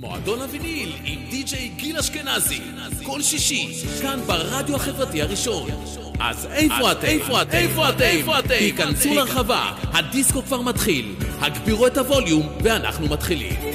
מועדון הוויניל עם די.ג'יי גיל אשכנזי כל שישי, כאן ברדיו החברתי הראשון אז איפה אתם? איפה אתם? איפה אתם? איפה אתם? היכנסו לרחבה, הדיסקו כבר מתחיל הגבירו את הווליום ואנחנו מתחילים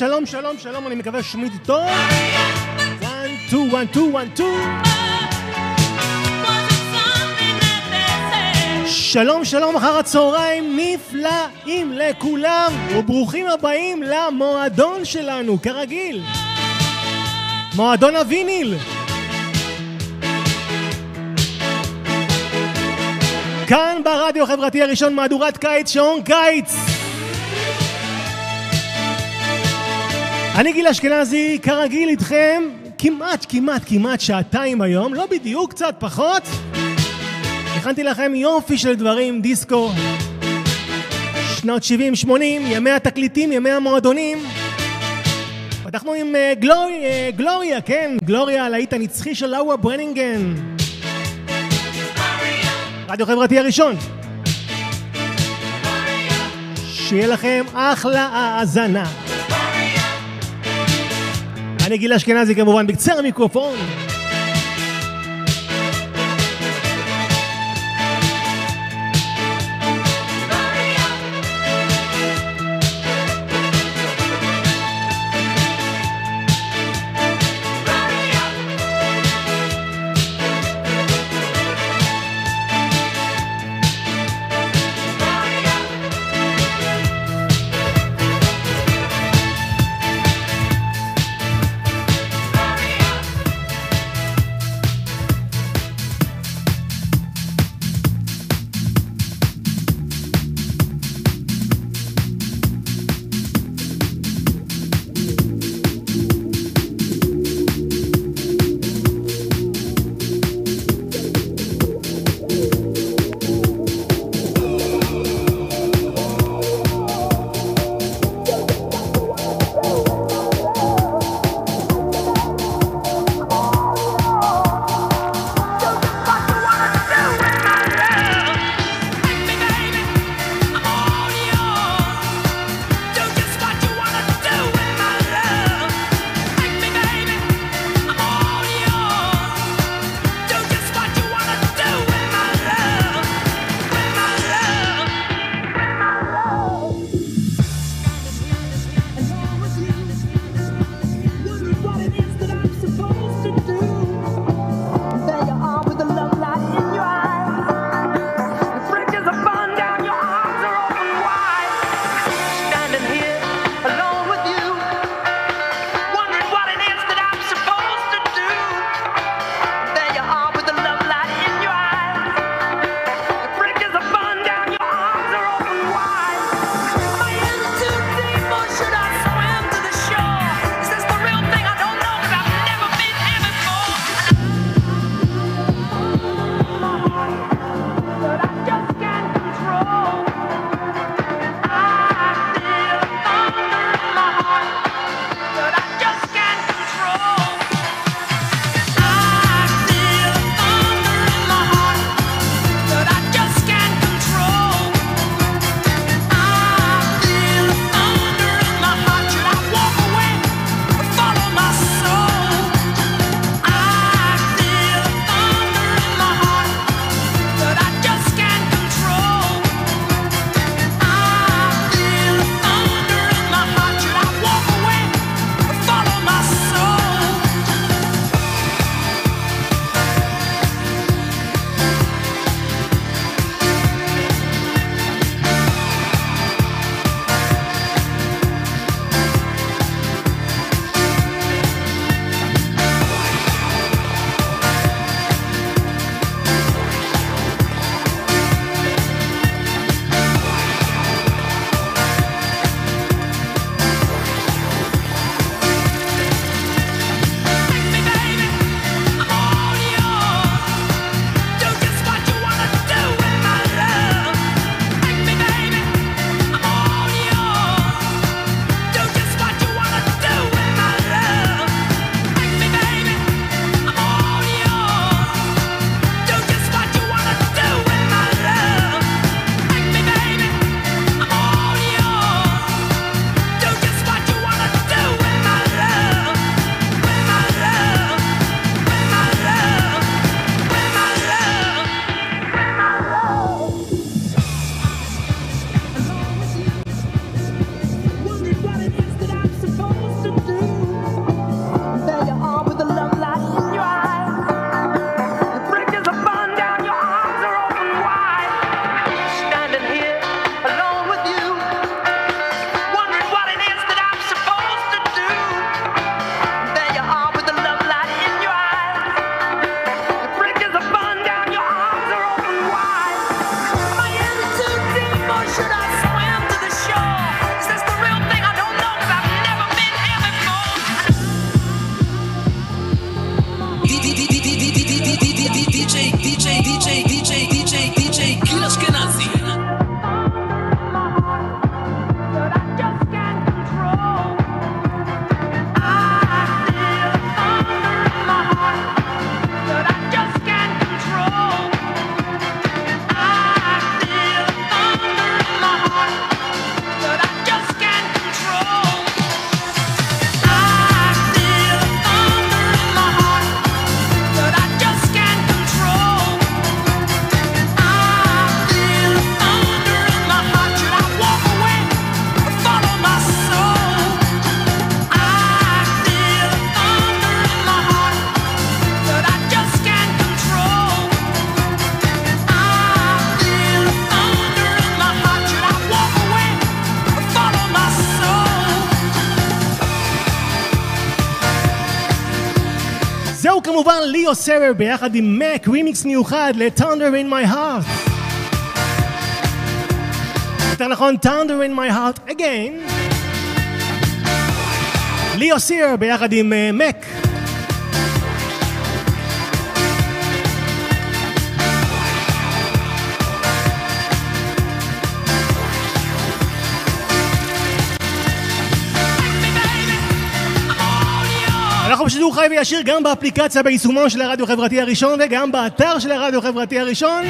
שלום, שלום, שלום, אני מקווה ששומעים טוב. 1, 2, 1, 2, 1, 2. שלום, שלום, אחר הצהריים נפלאים לכולם, וברוכים הבאים למועדון שלנו, כרגיל. מועדון הוויניל. כאן ברדיו החברתי הראשון מהדורת קיץ, שעון קיץ. אני גיל אשכנזי, כרגיל איתכם, כמעט, כמעט, כמעט שעתיים היום, לא בדיוק, קצת פחות. הכנתי לכם יופי של דברים, דיסקו, שנות 70-80, ימי התקליטים, ימי המועדונים. פתחנו עם אה, גלורי, אה, גלוריה, כן, גלוריה, הלהיט הנצחי של לורה ברניגן. רדיו חברתי הראשון. שיהיה לכם אחלה האזנה. אני גיל אשכנזי כמובן בקצר המיקרופון. ליאו סרר ביחד עם מק, רימיקס מיוחד ל-Thunder in my heart. יותר נכון, Thunder in my heart again. ליאו סיר ביחד עם מק. Uh, בשידור חי וישיר גם באפליקציה ביישומו של הרדיו החברתי הראשון וגם באתר של הרדיו החברתי הראשון.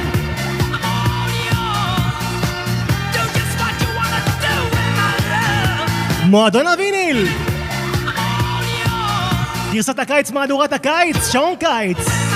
מועדון הוויניל! גרסת הקיץ, מהדורת הקיץ, שעון קיץ!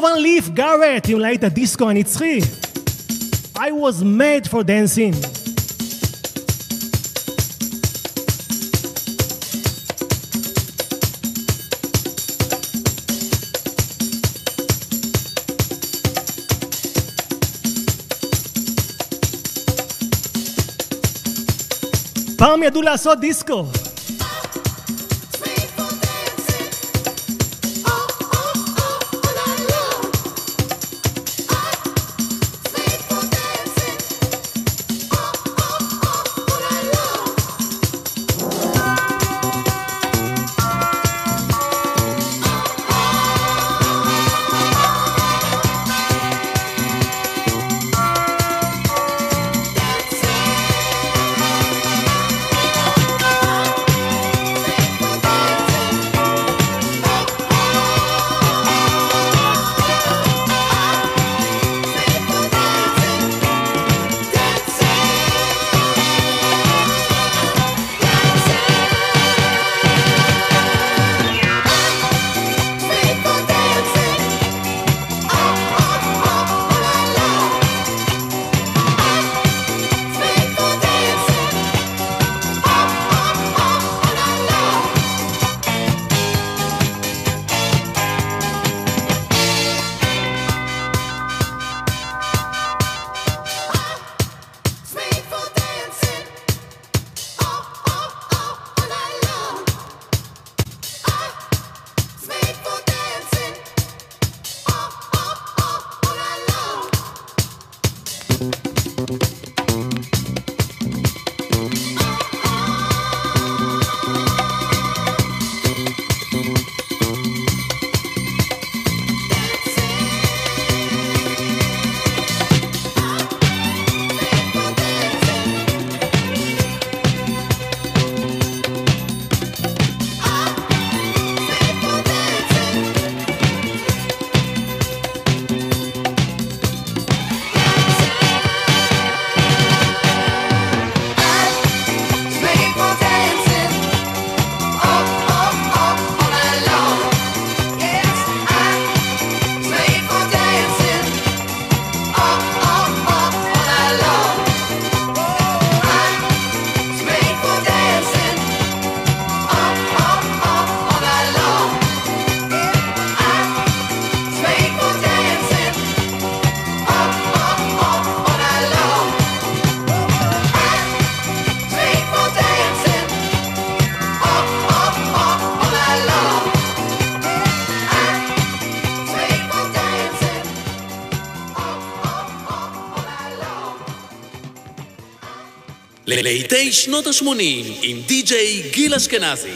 one leaf, Garrett, you light a disco הנצחי. I was made for dancing. פעם ידעו לעשות דיסקו. שנות ה-80 עם די.ג'יי גיל אשכנזי.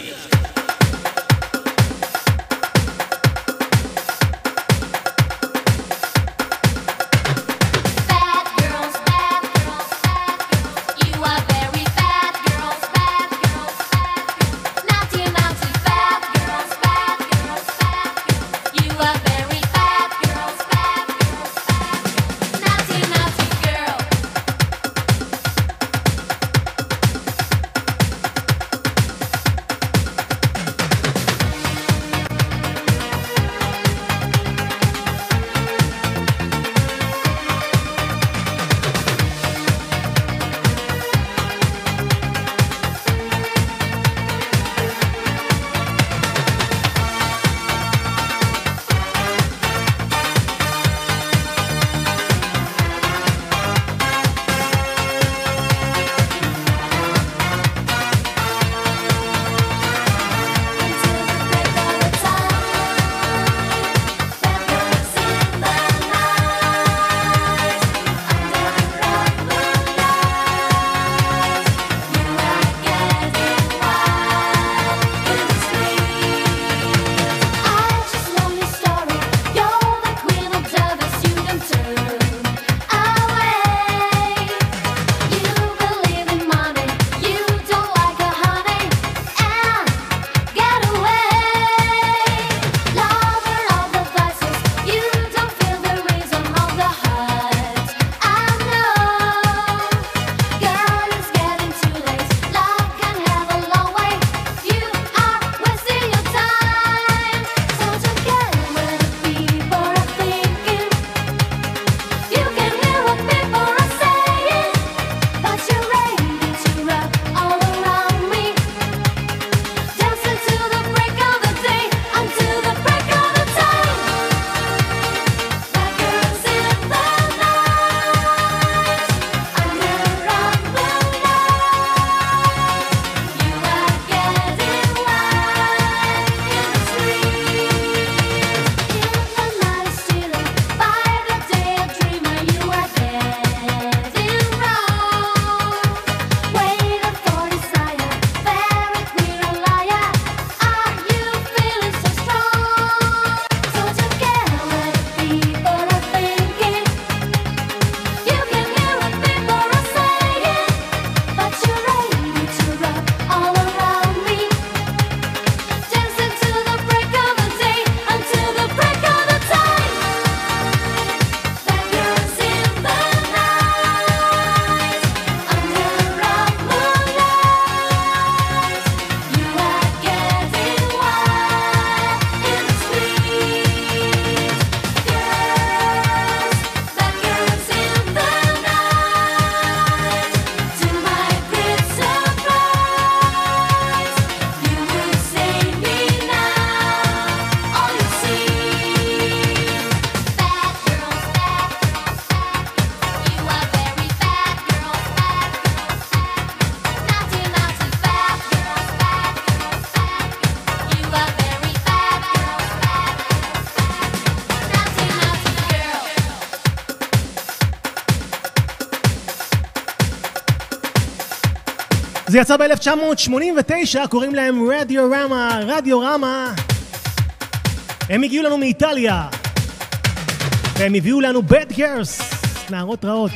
זה יצא ב-1989, קוראים להם רדיו רמה, רדיו רמה. הם הגיעו לנו מאיטליה, והם הביאו לנו bad girls, נערות רעות,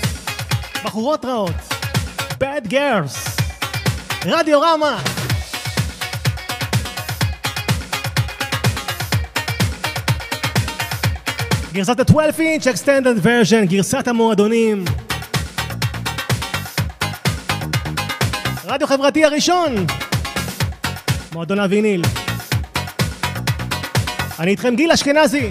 בחורות רעות, bad girls, רדיו רמה. גרסת ה-12 inch extended version, גרסת המועדונים. רדיו חברתי הראשון, מועדון הוויניל. אני איתכם גיל אשכנזי.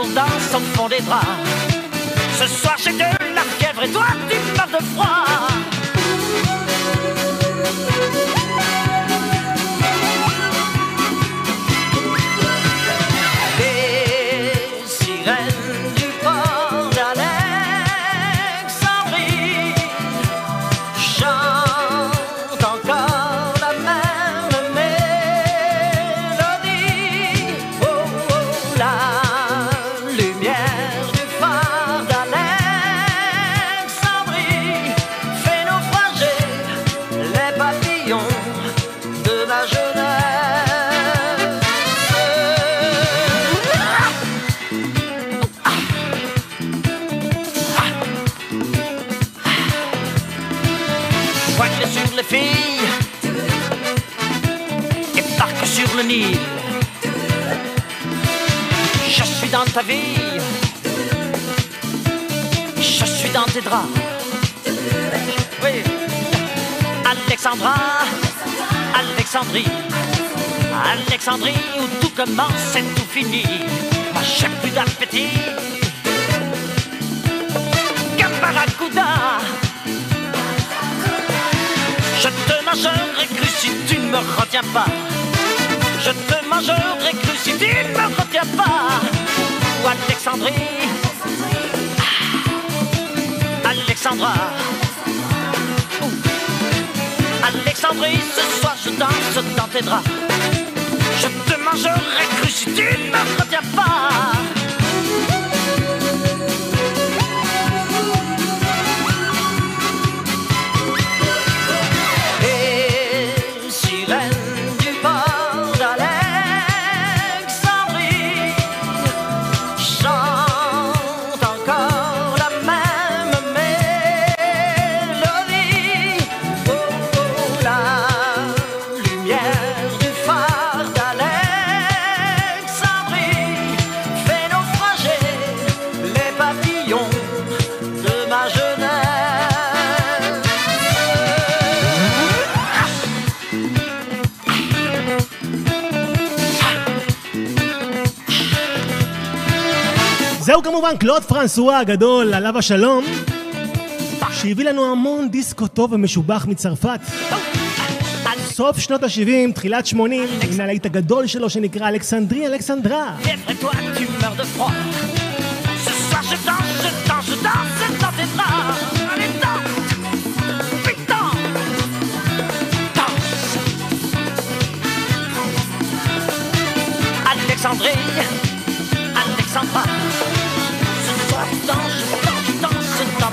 on danse fond des draps. Ce soir j'ai de la fièvre et toi tu meurs de froid. poigne sur les filles et parque sur le Nil. Je suis dans ta vie, je suis dans tes draps. Oui, Alexandra, Alexandrie, Alexandrie où tout commence et tout finit. Moi j'ai plus d'appétit. Je te mangerai cru si tu ne me retiens pas. Je te mangerai cru si tu ne me retiens pas. Ou Alexandrie, ah. Alexandra. Alexandrie, ce soir je danse dans tes draps. Je te mangerai cru si tu ne me retiens pas. זהו כמובן קלוד פרנסואה הגדול, עליו השלום, שהביא לנו המון דיסקו טוב ומשובח מצרפת. סוף שנות ה-70, תחילת 80, הנה הלהיט הגדול שלו שנקרא אלכסנדרי אלכסנדרה.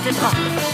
真是棒。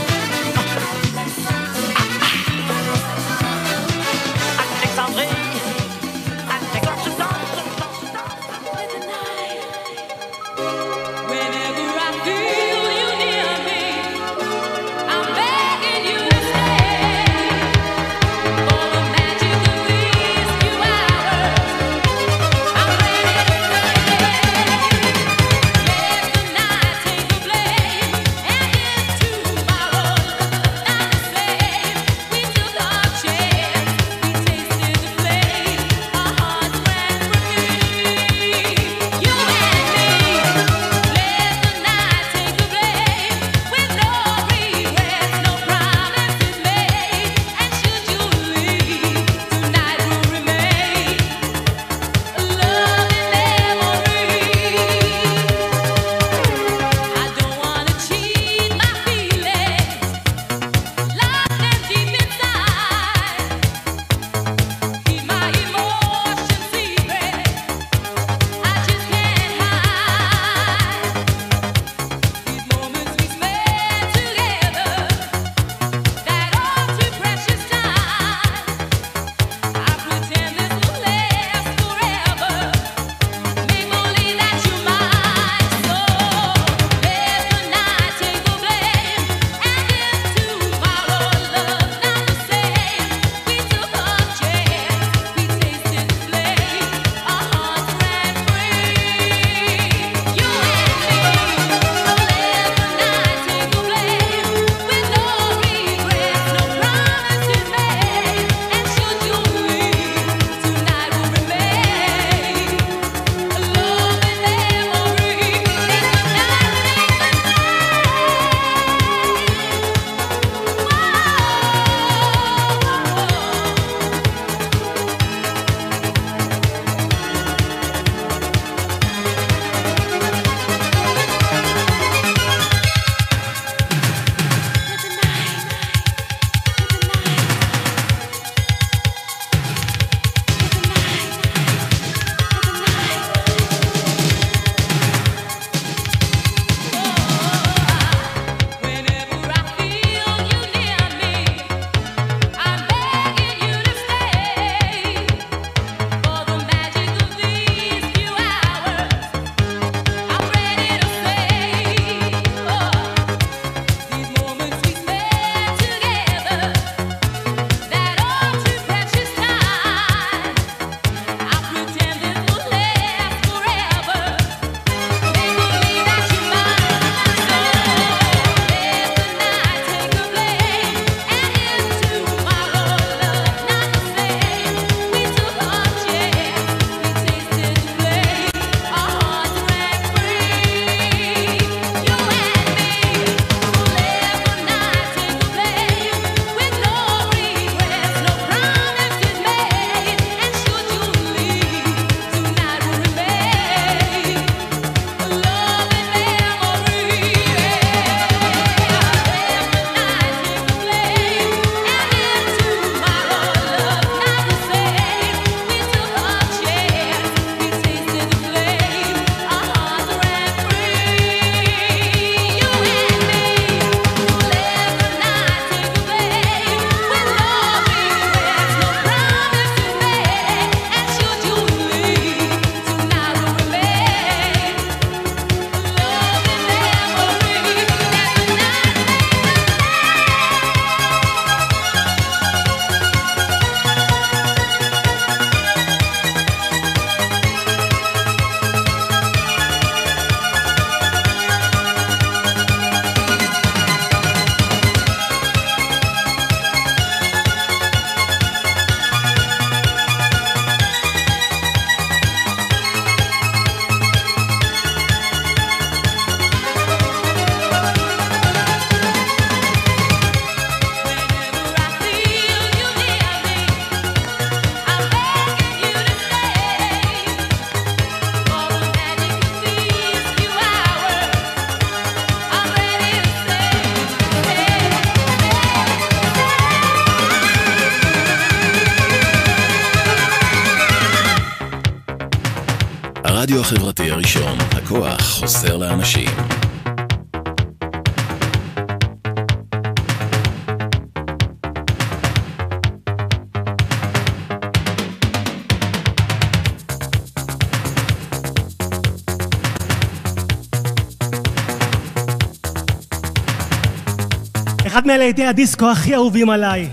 אחד מלהיטי הדיסקו הכי אהובים עליי.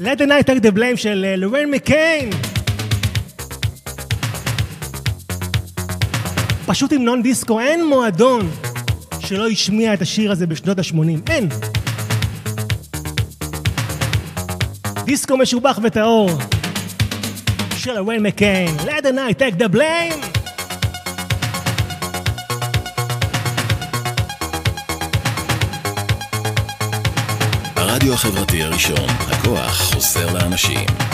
Let the night take the blame של אה, לורן מקיין. פשוט המנון דיסקו, אין מועדון שלא השמיע את השיר הזה בשנות ה-80, אין. דיסקו משובח וטהור של לורן מקיין. Let the night take the blame. הרדיו החברתי הראשון, הכוח חוסר לאנשים.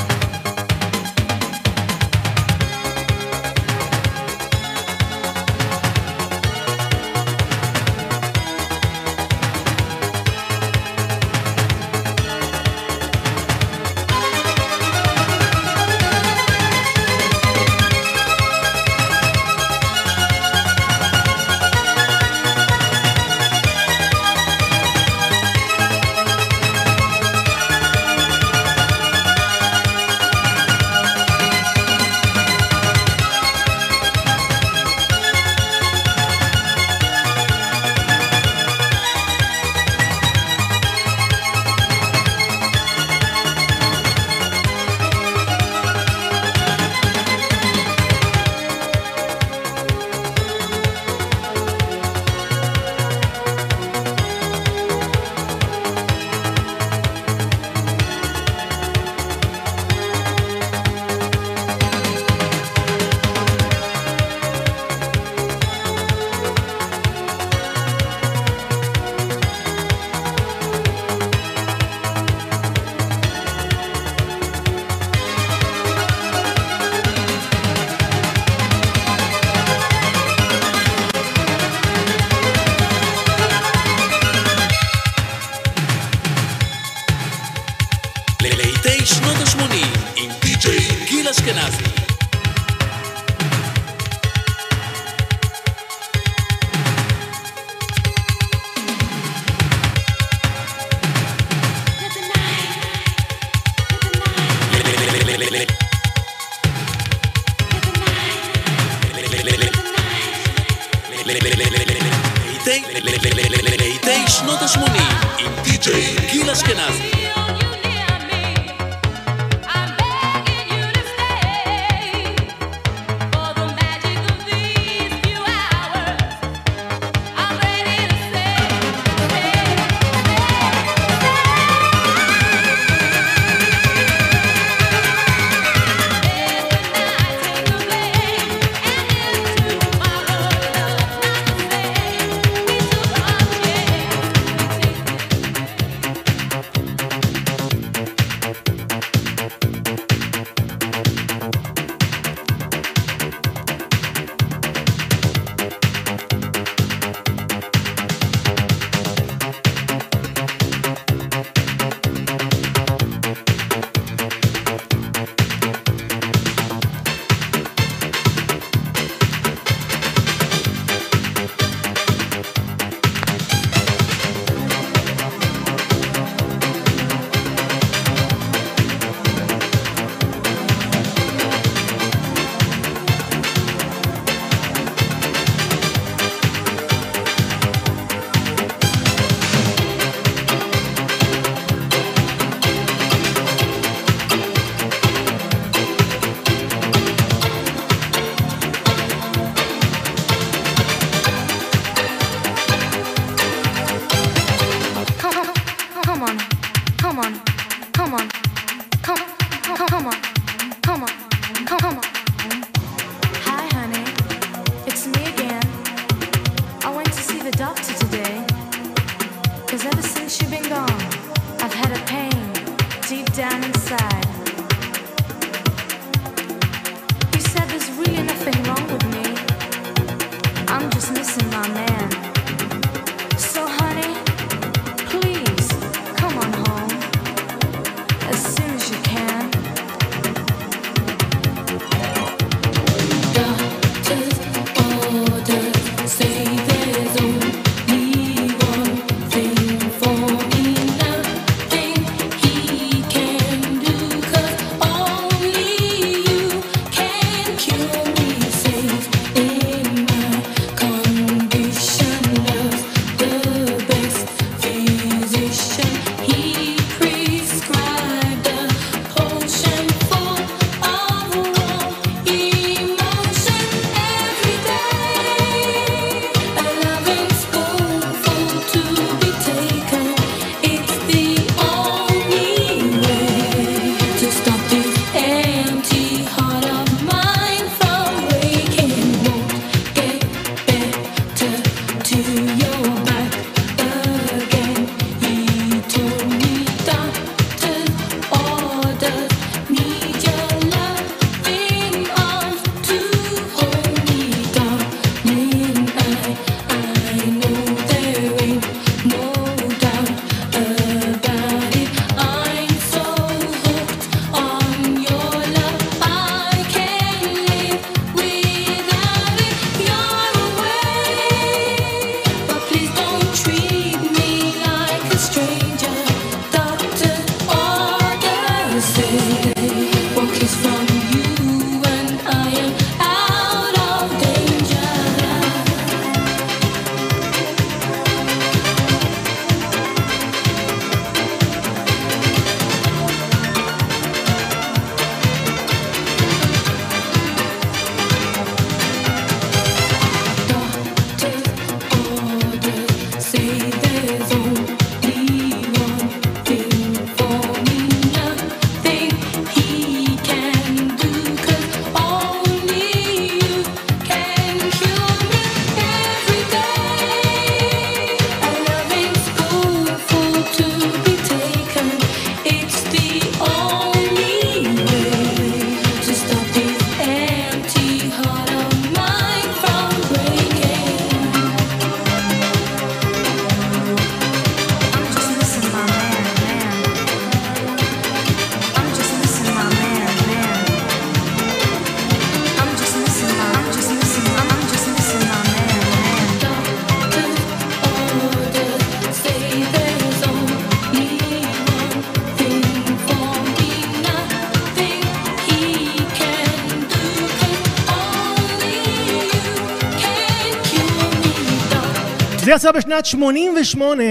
שיצא בשנת 88,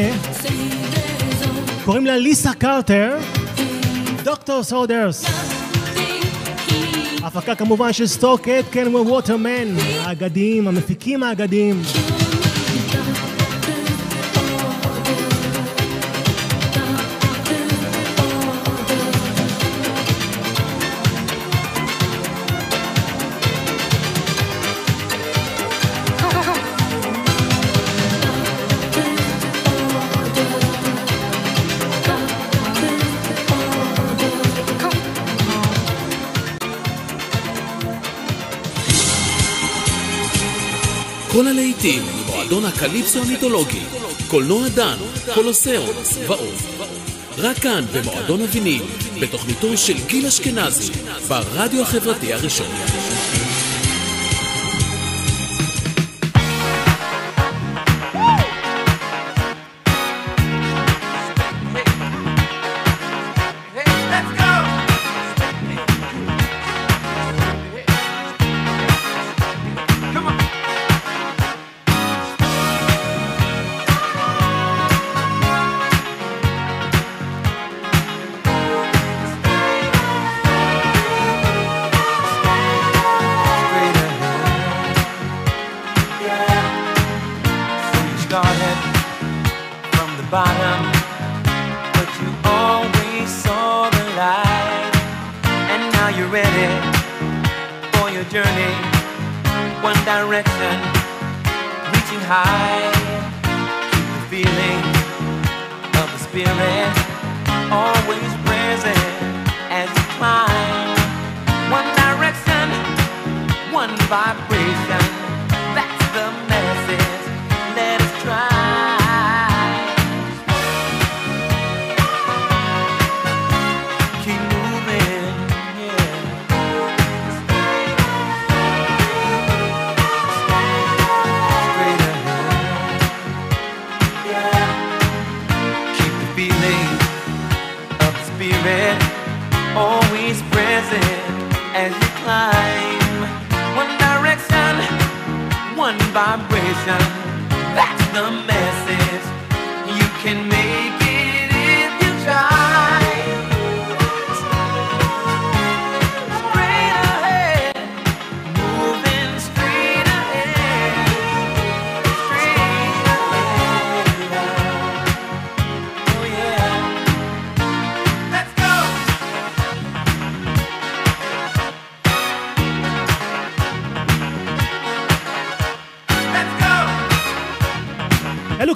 קוראים לה ליסה קרטר, דוקטור סודרס. הפקה כמובן של סטוק אטקן ווטרמן, האגדיים, המפיקים האגדיים. כל הלהיטים מועדון הקליפסו המיתולוגי, קולנוע דן, קולוסיאון ועוד. רק כאן במועדון הוויניל, בתוכניתו של גיל אשכנזי, ברדיו החברתי הראשון.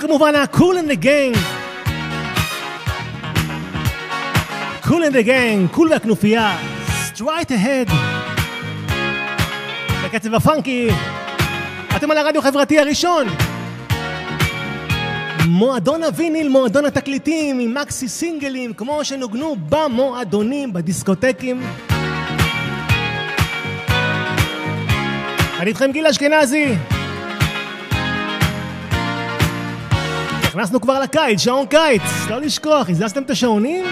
כמובן ה-cool in the gang. cool in the gang, cool והכנופיה, straight ahead. בקצב הפאנקי, אתם על הרדיו החברתי הראשון. מועדון הוויניל, מועדון התקליטים, עם מקסי סינגלים, כמו שנוגנו במועדונים, בדיסקוטקים. אני איתכם גיל אשכנזי, נכנסנו כבר לקיץ, שעון קיץ. לא לשכוח, הזזתם את השעונים?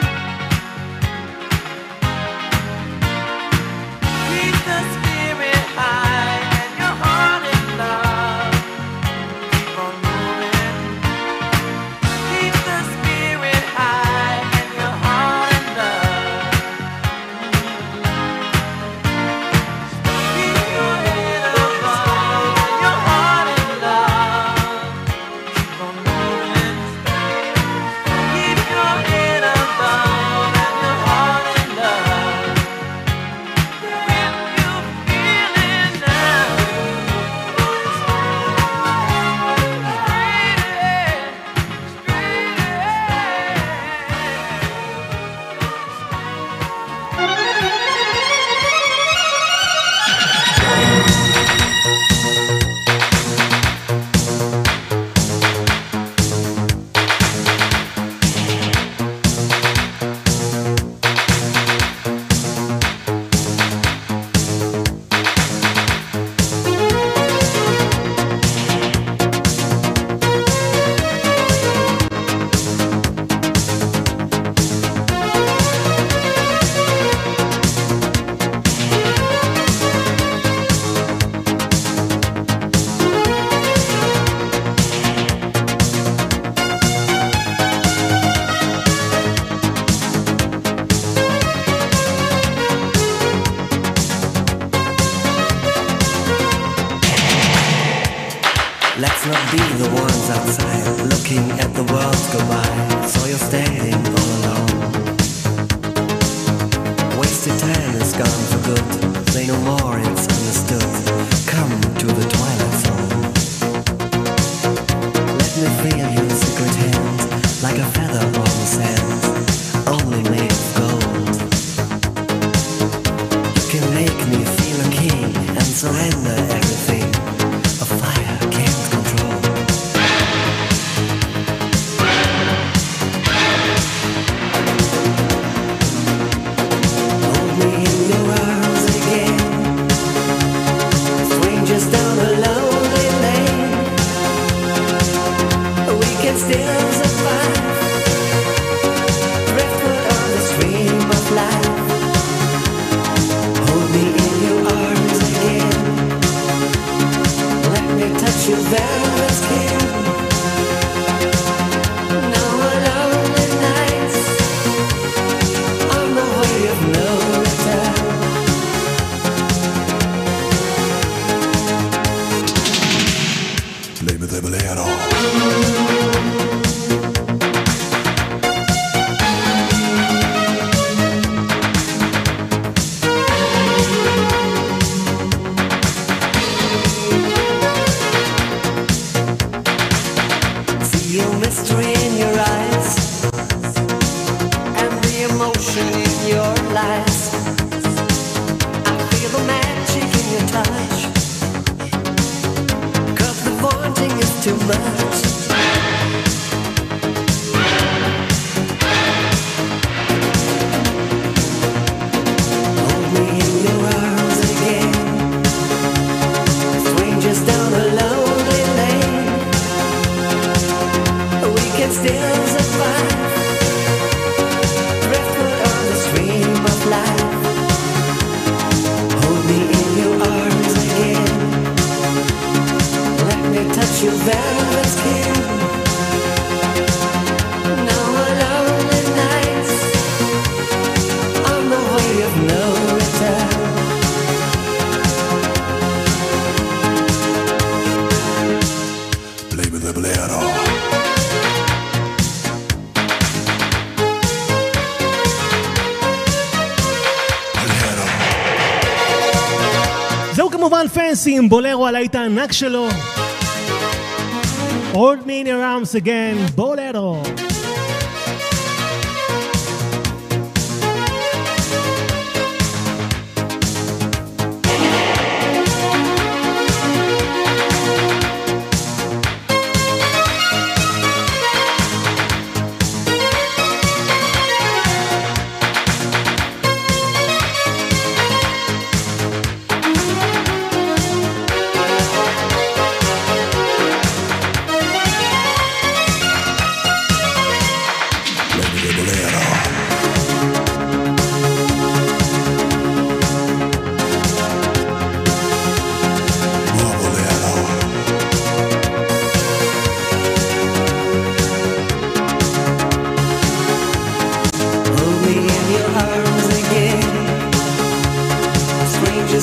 נסים, בולרו על העיט הענק שלו. Hold me in your arms again, בולרו.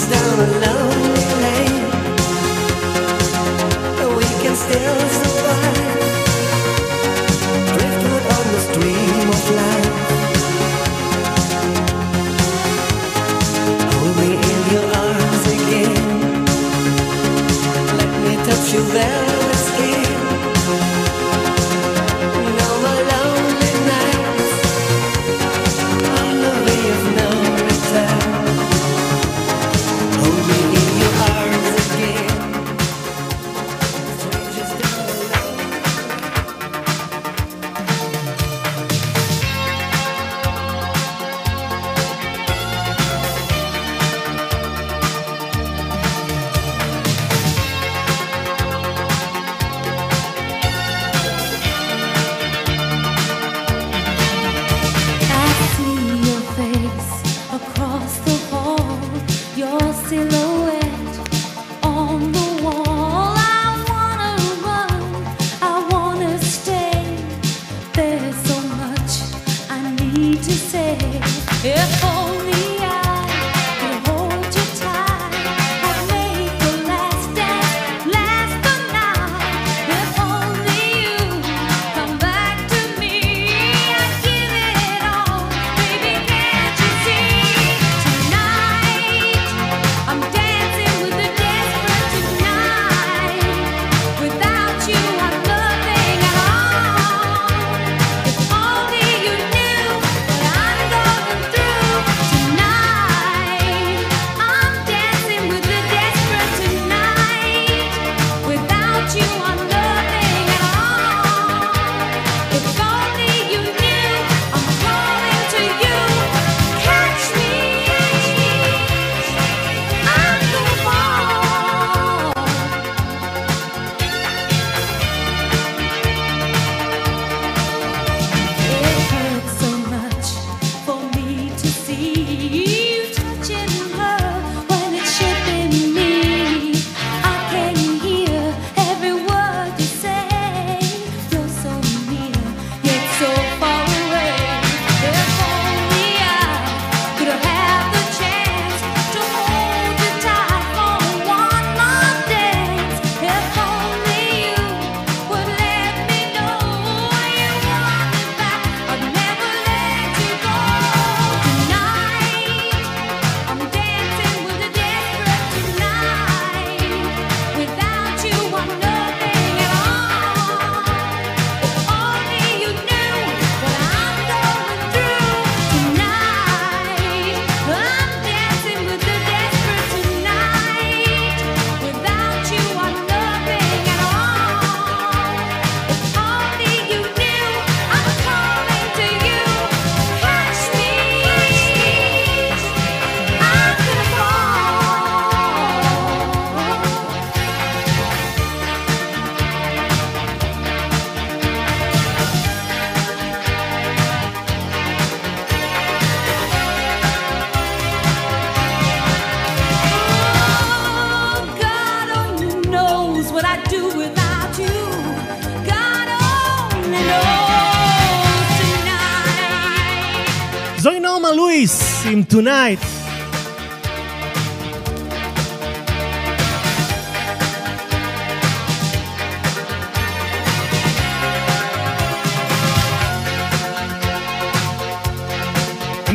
down and out.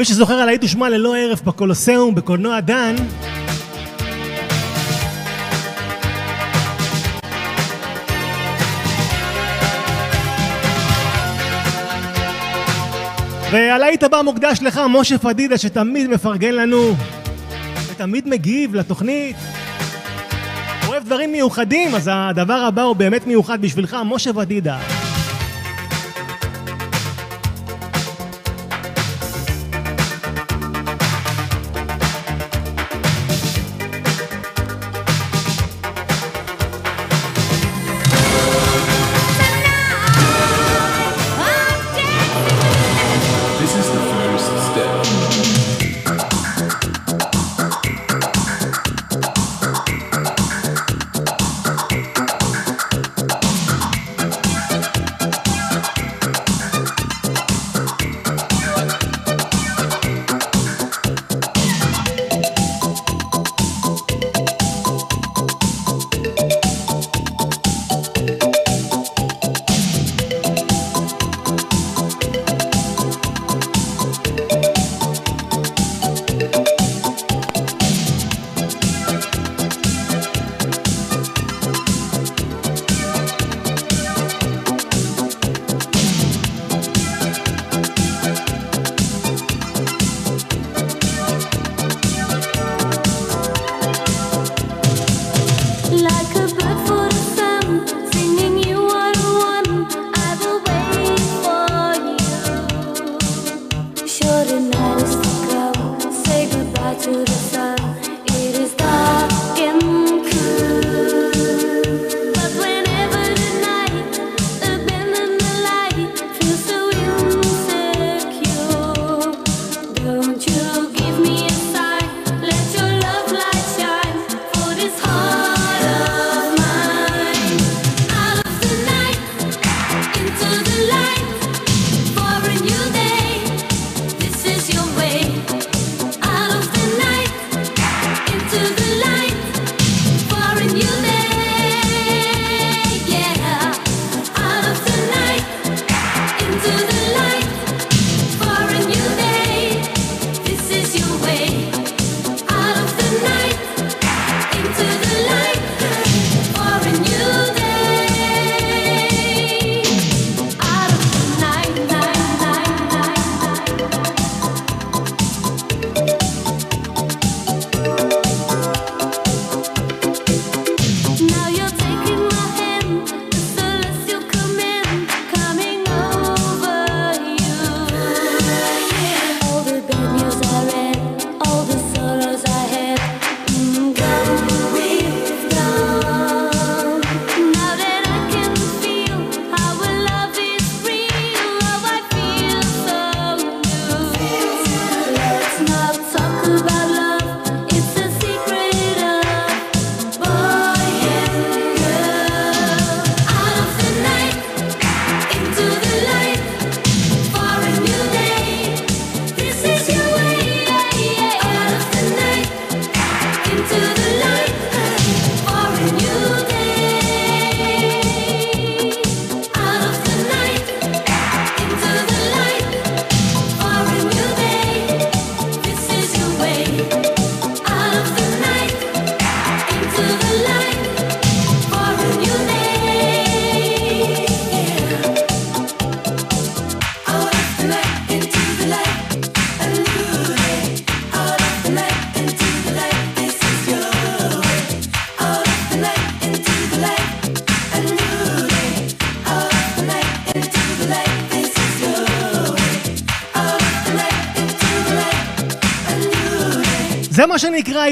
למי שזוכר, על הלהיט הושמע ללא הרף בקולוסיאום, בקולנוע דן. והלהיט הבא מוקדש לך, משה פדידה, שתמיד מפרגן לנו ותמיד מגיב לתוכנית. אוהב דברים מיוחדים, אז הדבר הבא הוא באמת מיוחד בשבילך, משה פדידה.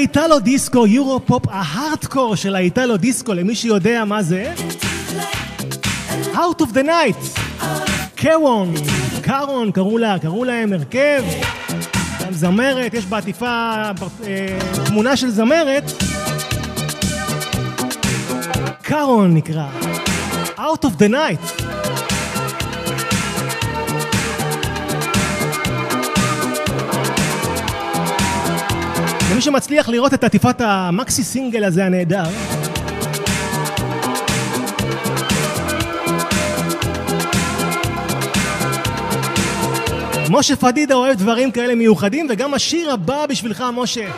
האיטלו דיסקו, יורו פופ ההארדקור של האיטלו דיסקו, למי שיודע מה זה. Out of the Night, קרון, קרון קראו לה, קראו להם הרכב, גם זמרת, יש בעטיפה אה, תמונה של זמרת. קרון נקרא, Out of the Night. שמצליח לראות את עטיפת המקסי סינגל הזה הנהדר. משה פדידה אוהב דברים כאלה מיוחדים, וגם השיר הבא בשבילך, משה.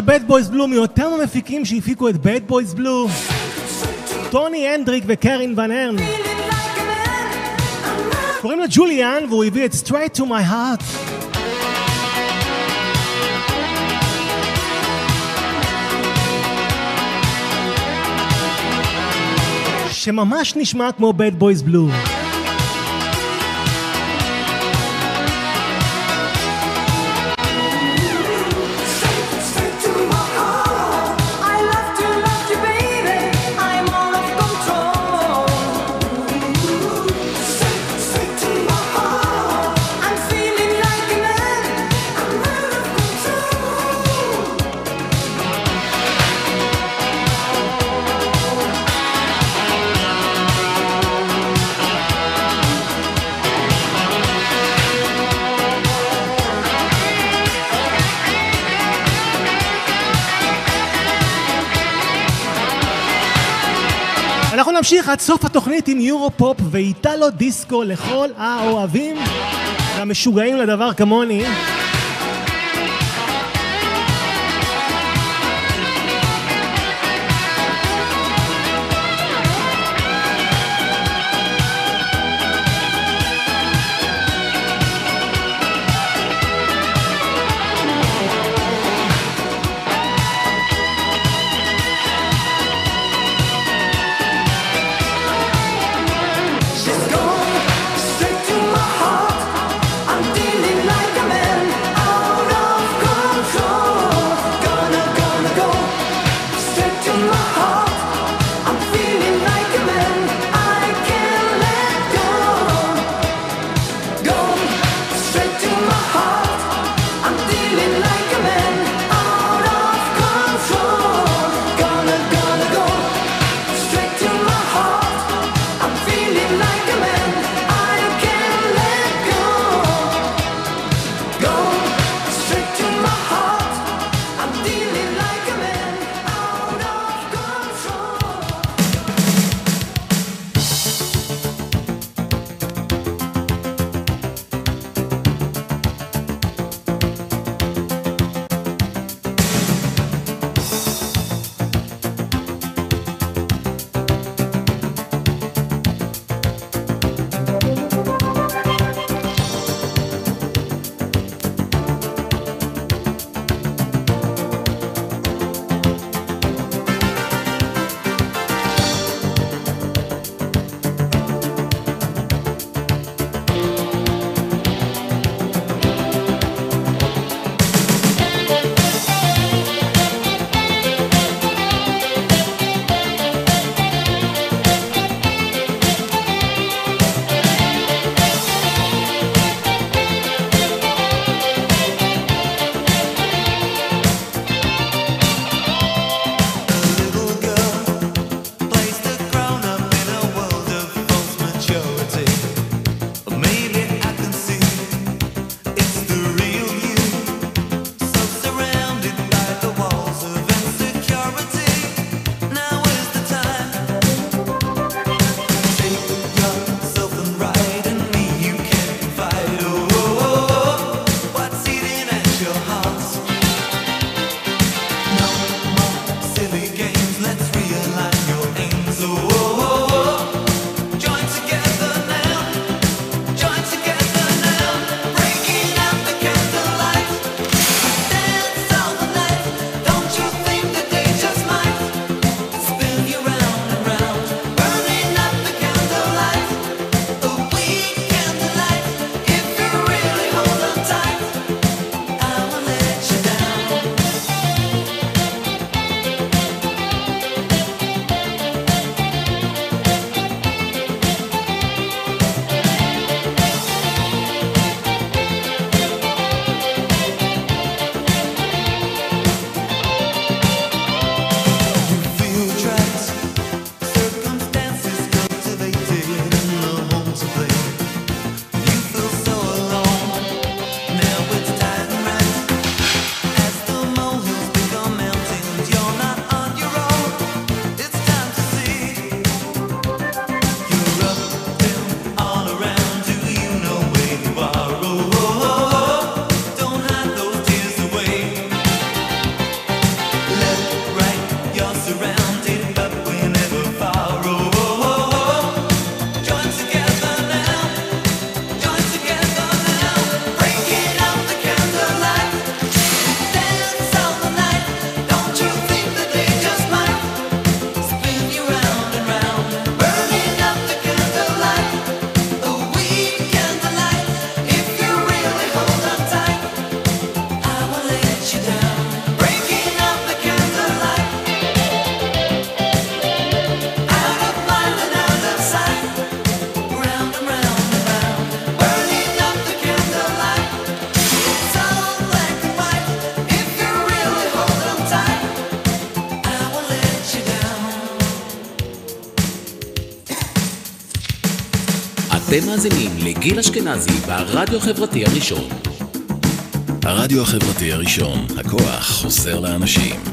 של Bad Boys Blue, מאותם המפיקים שהפיקו את Bad Boys Blue, טוני הנדריק וקרין ון הרן. קוראים לו ג'וליאן, והוא הביא את Straight to my heart. שממש נשמע כמו Bad Boys Blue. אנחנו נמשיך עד סוף התוכנית עם יורו פופ ואיטלו דיסקו לכל האוהבים והמשוגעים לדבר כמוני. אתם מאזינים לגיל אשכנזי ברדיו החברתי הראשון. הרדיו החברתי הראשון, הכוח חוסר לאנשים.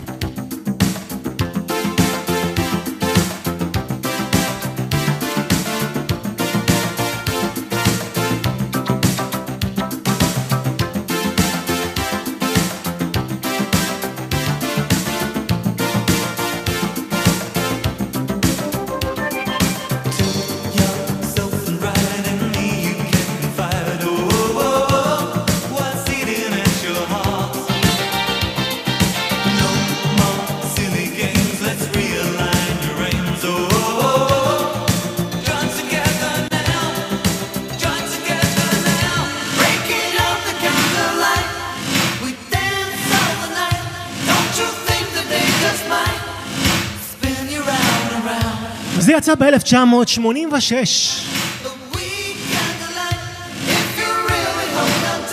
יצא ב-1986.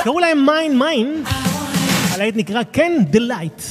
קראו להם מיין מיין, הלהיט נקרא כן דה לייט.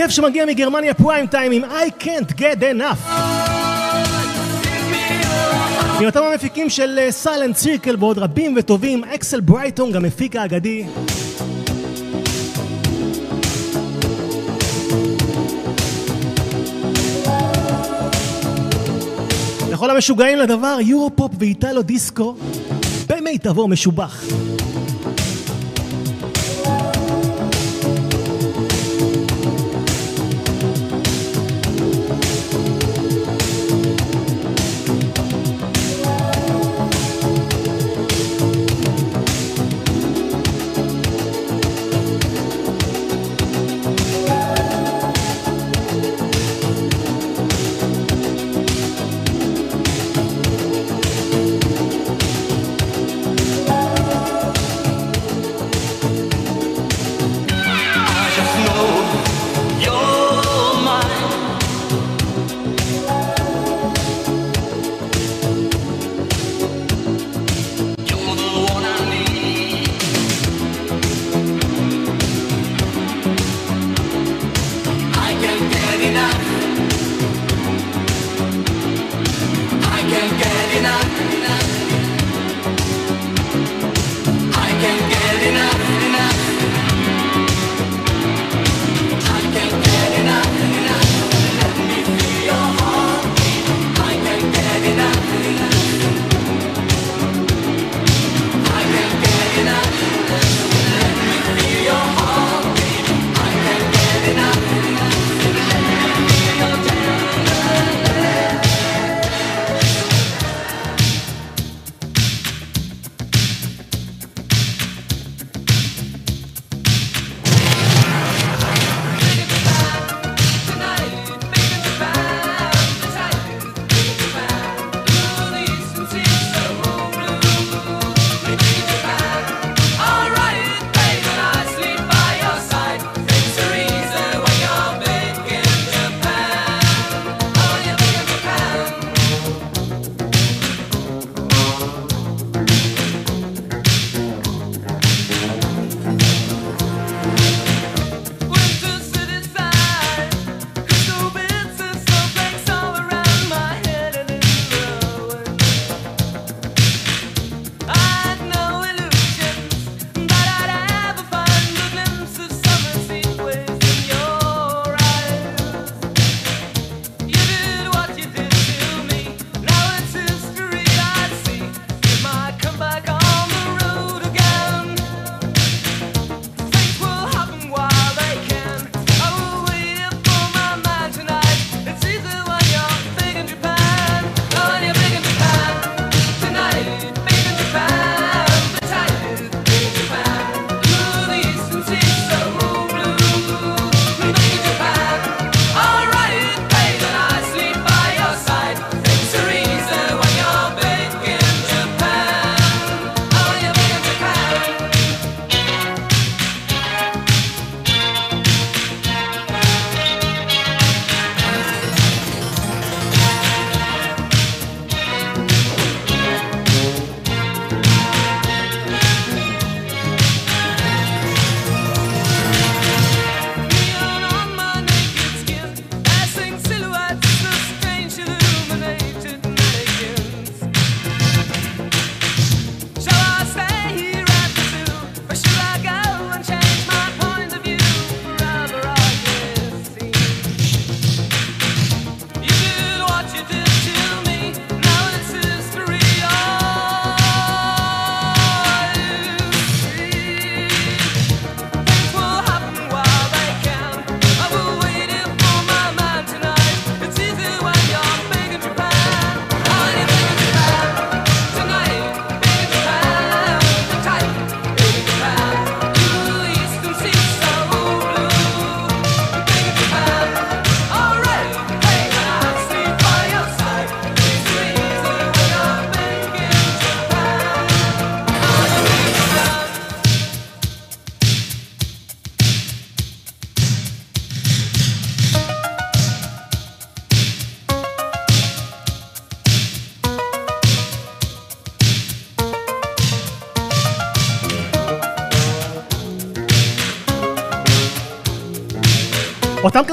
הרכב שמגיע מגרמניה פריים טיים עם I can't get enough. מאותם המפיקים של סיילנט סירקל ועוד רבים וטובים, אקסל ברייטון, גם מפיק האגדי. לכל המשוגעים לדבר, יורו-פופ ואיטלו דיסקו במיטבו משובח. and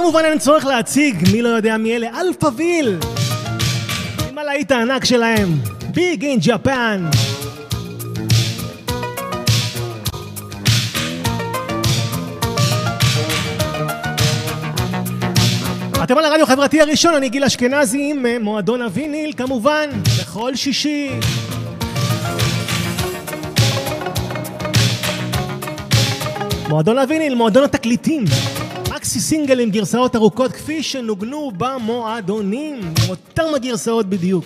כמובן אין צורך להציג, מי לא יודע מי אלה, אלפאוויל! עם הלהיט הענק שלהם, Big in Japan! אתם על הרדיו החברתי הראשון, אני גיל אשכנזי עם אה, מועדון הוויניל, כמובן, בכל שישי. מועדון הוויניל, מועדון התקליטים. להוציא סינגל עם גרסאות ארוכות כפי שנוגנו במועדונים, עם אותם הגרסאות בדיוק.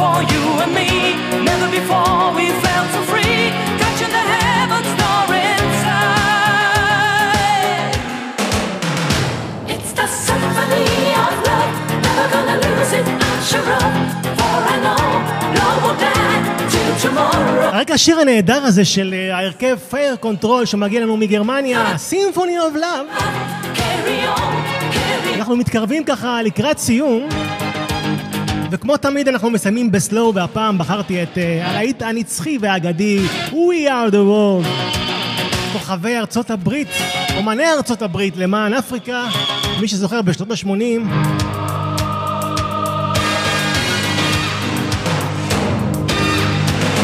For you and me. Never before we felt so free, touching the heavens door inside. It's the symphony of love, never gonna lose it, I'm sure of. For I know love will die till tomorrow. רק השיר הנהדר הזה של אה, ההרכב פייר קונטרול שמגיע לנו מגרמניה, סימפוני אוף לאב. אנחנו מתקרבים ככה לקראת סיום, וכמו תמיד אנחנו מסיימים בסלואו, והפעם בחרתי את אה, הלהיט הנצחי והאגדי We are the world. כוכבי ארצות הברית, אומני ארצות הברית למען אפריקה, מי שזוכר בשנות ה-80.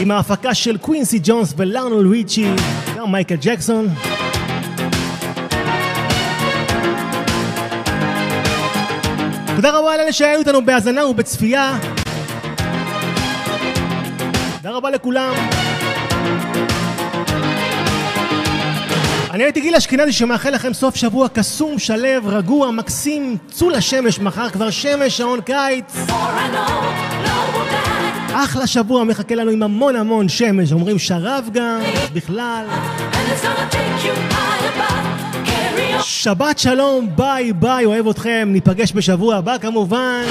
עם ההפקה של קווינסי ג'ונס ולארנול ריצ'י, גם מייקל ג'קסון. תודה רבה לאלה שהיו איתנו בהאזנה ובצפייה. תודה רבה לכולם. אני הייתי גיל אשכנזי שמאחל לכם סוף שבוע קסום, שלו, רגוע, מקסים, צאו לשמש, מחר כבר שמש, שעון קיץ. אחלה שבוע מחכה לנו עם המון המון שמש, אומרים שרב גם, בכלל. שבת שלום, ביי ביי, אוהב אתכם, ניפגש בשבוע הבא כמובן.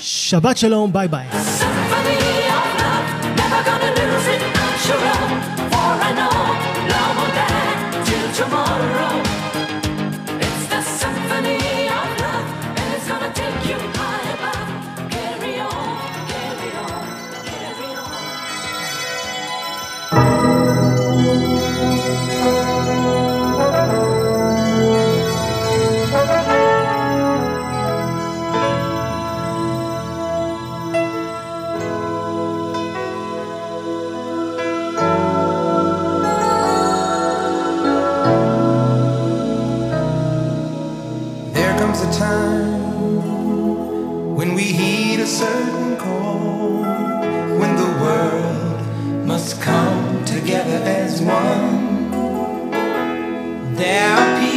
שבת שלום, ביי ביי. Certain call, when the world must come together as one. There are people